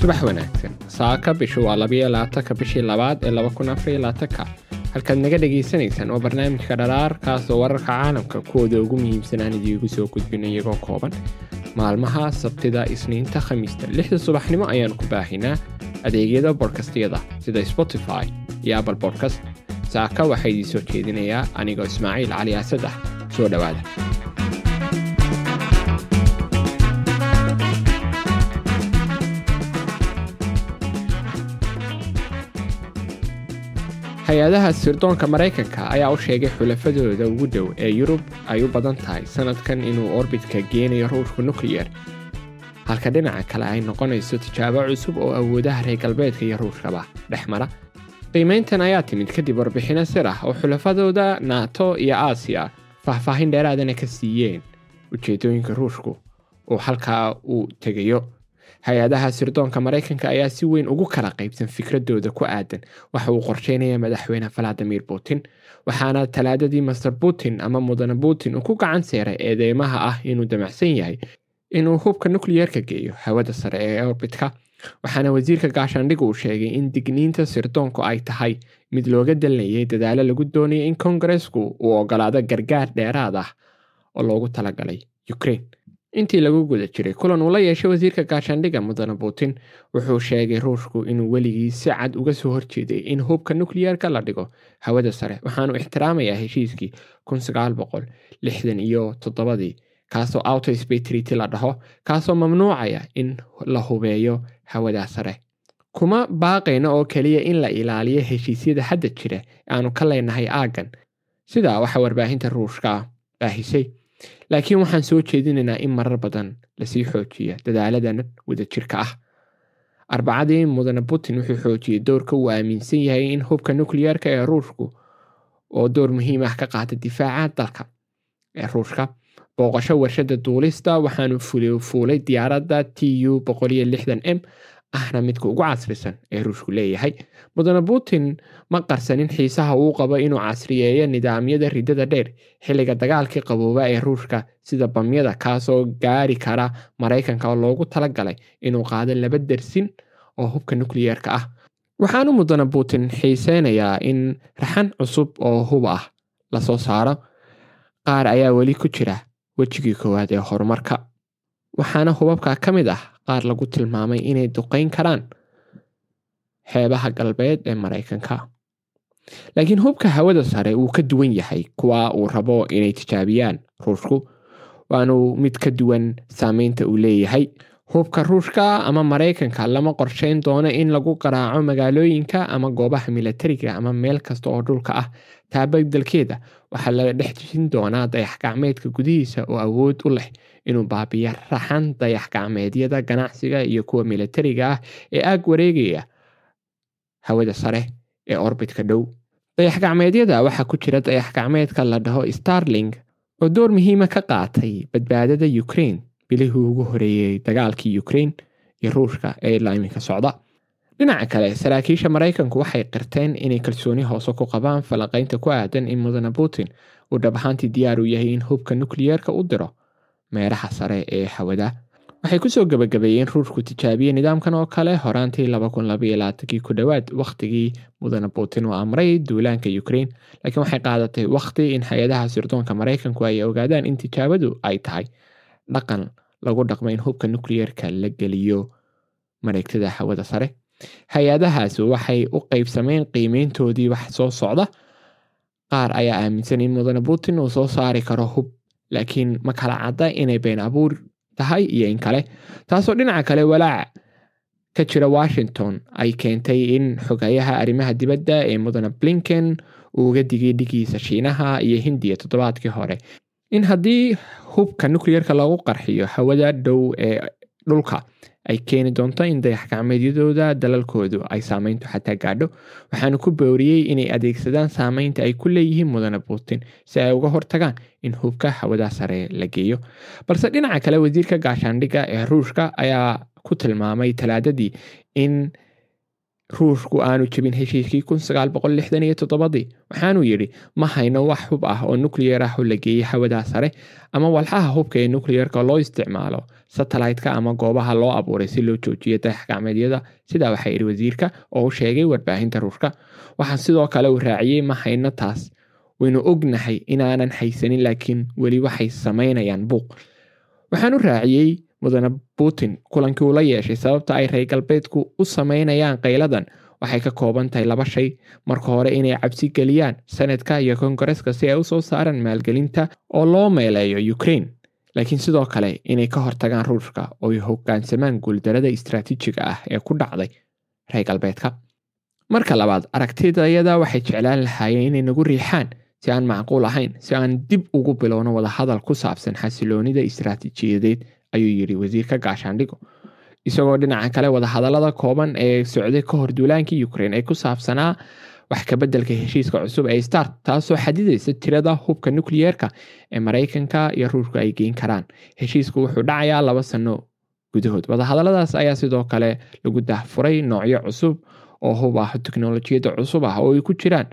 subax wanaagsan. Saaka bishu waa labiyo labaatanka bishii labaad ee laba kun afariyo labaatanka halkaad naga dhagaysanaysaan waa barnaamijka dharaar kaasoo wararka caalamka kuwooda ugu muhiimsan aan idiigu soo gudbin iyagoo kooban. Maalmaha sabtida isniinta khamiista lixda subaxnimo ayaanu ku baahinaa adeegyada bodkastyada sida spotify iyo apple bodkast saaka waxaa idiin soo jeedinayaa anigoo ismaaciil cali asad ah soo dhowaada hay'adaha sirdoonka maraykanka ayaa u sheegay xulafadooda ugu dhow ee yurub ay u badan tahay sanadkan inuu orbitka geenayo ruushka nukliyar halka dhinaca kale ay noqonayso tijaabo cusub oo awoodaha reer galbeedka iyo ruushkaba dhex mara. Qiimayntan ayaa timid kadib warbixino sir ah oo xulafadooda nato iyo aasiya faahfaahin dheeraadana ka siiyeen ujeedooyinka ruushku uu halkaa uu tegayo hay'adaha sirdoonka maraykanka ayaa si weyn ugu kala qaybsan fikradooda ku aadan. Waxa uu qorsheynaya madaxweyne valadimir putin waxaana talaadadii master putin ama mudane putin uu ku gacan seeray eedeymaha ah inuu damacsan yahay inuu hubka nukliyerka geeyo hawada sare ee orbitka. Waxaana wasiirka gaashaandhig uu sheegay in digniinta sirdoonku ay tahay mid looga dalnayay dadaalo lagu doonaya in kongaresku uu ogolaado gargaar dheeraad ah oo loogu talagalay ukraine intii lagu guda jiray kulan uu la yeeshay wasiirka gaashaandhigga mudane putin wuxuu sheegay ruushku inuu weligii si cad uga soo horjeeday in hubka nukliyerka la dhigo hawada sare. Waxaanu ixtiraamayaa heshiiskii iyo toddobadii kaasoo autospatrity la dhaho kaasoo mamnuucaya in la hubeeyo hawada sare. Kuma baaqayno oo keliya in la ilaaliyo heshiisyada hadda jira aanu ka leenahay aaggan. Sidaa waxaa warbaahinta ruushka baahisay laakiin waxaan soo jeedinaynaa in marar badan la sii xoojiya dadaaladan wadajirka ah. Arbacadii mudane putin wuxuu xoojiyey doorka uu aaminsan yahay in hubka nukliyerka ee ruushku oo door muhiim ah ka qaata difaaca dalka ee ruushka. Booqasho warshada duulista waxaanu fuulay diyaaradda t u m ahna midka ugu casrisan ee ruushku leeyahay mudane putin ma qarsanin xiisaha uu qabo inuu casriyeeyo nidaamyada ridada dheer xilliga dagaalkii qabooba ee ruushka sida bamyada kaasoo gaari kara maraykanka oo loogu talagalay inuu qaado laba dersin oo hubka nukliyerka ah waxaanu mudane putin xiiseynayaa in raxan cusub oo hub ah la soo saaro qaar ayaa weli ku jira wejigii koowaad ee horumarka waxaana hubabka ka mid ah qaar lagu tilmaamay inay duqeyn karaan xeebaha galbeed ee maraykanka. Laakiin hubka hawada sare wuu ka duwan yahay kuwa uu rabo inay tijaabiyaan ruushku waanu mid ka duwan saameynta uu leeyahay hubka ruushka ama maraykanka lama qorsheyn doono in lagu qaraaco magaalooyinka ama goobaha milatariga ama meel kasta oo dhulka ah. Taabadalkeeda waxaa la dhex jejin doonaa dayax gacmeedka gudihiisa oo awood u leh inuu baabiyo raxan dayax gacmeedyada ganacsiga iyo kuwa milatariga ah ee aag wareegaya hawada sare ee orbitka dhow. Dayax gacmeedyada waxaa ku jira dayax gacmeedka la dhaho starling oo door muhiima ka qaatay badbaadada ukraine bilihii ugu horeeyey dagaalkii ukraine iyo ruushka ee ilaa socda. Dhinaca kale saraakiisha maraykanku waxay qirteen inay kalsooni hoose ku qabaan falanqaynta ku aadan in mudane putin uu dhab ahaantii diyaar u yahay in hubka nukliyerka u diro meeraha sare ee hawada. Waxay ku soo gabagabeeyeen ruushku tijaabiye nidaamkan oo kale horaantii ku dhowaad wakhtigii mudane putin uu amray duulaanka ukraine laakiin waxay qaadatay wakhti in hay'adaha sirdoonka maraykanku ay ogaadaan in tijaabadu ay tahay dhaqan lagu dhaqmo in hubka nukliyerka la geliyo mareegtada hawada sare. Hay'adahaas waxay u qeybsameen qiimeyntoodii wax soo socda. Qaar ayaa aaminsan in mudane putin uu soo saari karo hub laakiin ma kala cadda inay been abuur tahay iyo in kale. Taasoo dhinaca kale walaac ka jira washington ay keentay in xogayaha arrimaha dibadda ee mudane blinken uu uga digay dhigiisa shiinaha iyo hindiya toddobaadkii hore in haddii hubka nukliyerka lagu qarxiyo hawada dhow ee dhulka ay keeni doonto in dayax gacmeedyadooda dalalkoodu ay saameyntu xataa gaadho waxaanu ku booriyey inay adeegsadaan saameynta ay ku leeyihiin mudane putin si ay uga hortagaan in hubka hawada sare la geeyo. Balse dhinaca kale wasiirka gaashaandhigga ee ruushka ayaa ku tilmaamay talaadadii in ruushku aanu jebin heshiiskii waxaanuu yidhi ma hayno wax hub ah oo nukliyar ah oo la geeyey hawadaa sare ama walxaha hubka ee nukliyerka loo isticmaalo satellite-ka ama goobaha loo abuuray si loo joojiyo dayax-gacmeedyada sidaa waxaa yidhi wasiirka oo u sheegay warbaahinta ruushka. Waxaa sidoo kale uu raaciyey ma hayno taas. Waynu ognahay inaanan haysanin laakiin weli waxay samaynayaan buuq. Waxaan u raaciyey mudane putin. Kulankii uu yeeshay sababta ay reer galbeedku u samaynayaan qayladan waxay ka kooban tahay laba shay. Marka hore inay cabsi geliyaan sanadka iyo kongareska si ay u soo saaraan maalgelinta oo loo meeleeyo ukraine. Laakiin sidoo kale inay ka hortagaan ruushka oo ay hogaansamaan guuldarada istraatiijiga ah ee ku dhacday reer galbeedka marka labaad aragtidayada waxay jeclaan lahaayeen inay nagu riixaan si aan macquul ahayn si aan dib ugu bilowno wadahadal ku saabsan xasiloonida istraatiijiyadeed ayuu yidhi wasiirka gaashaandhigo isagoo dhinaca kale wadahadalada kooban ee socday ka hor duulaankii ukraine ay ku saabsanaa wax kabeddelka heshiiska cusub ee start taasoo xadidaysa tirada hubka nukliyeerka ee maraykanka iyo ruushka ay geyn karaan. Heshiisku wuxuu dhacayaa laba sano gudahood. Wadahadaladaas ayaa sidoo kale lagu dahfuray noocyo cusub oo hub ah teknolojiyadda cusub ah oo ay ku jiraan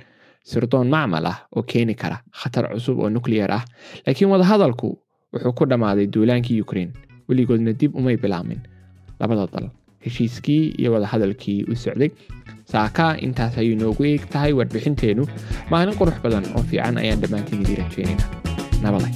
sirdoon macmal ah oo keeni kara khatar cusub oo nukliyeer ah. Laakiin wadahadalku wuxuu ku dhammaaday duulaankii ukraine weligoodna dib umay bilaamin labada dal heshiiskii iyo wadahadalkii u socday saaka intaas ayuu noogu eeg tahay warbixinteennu maalin qurux badan oo fiican ayaan dhammaantiin idii rajeynayna nabaday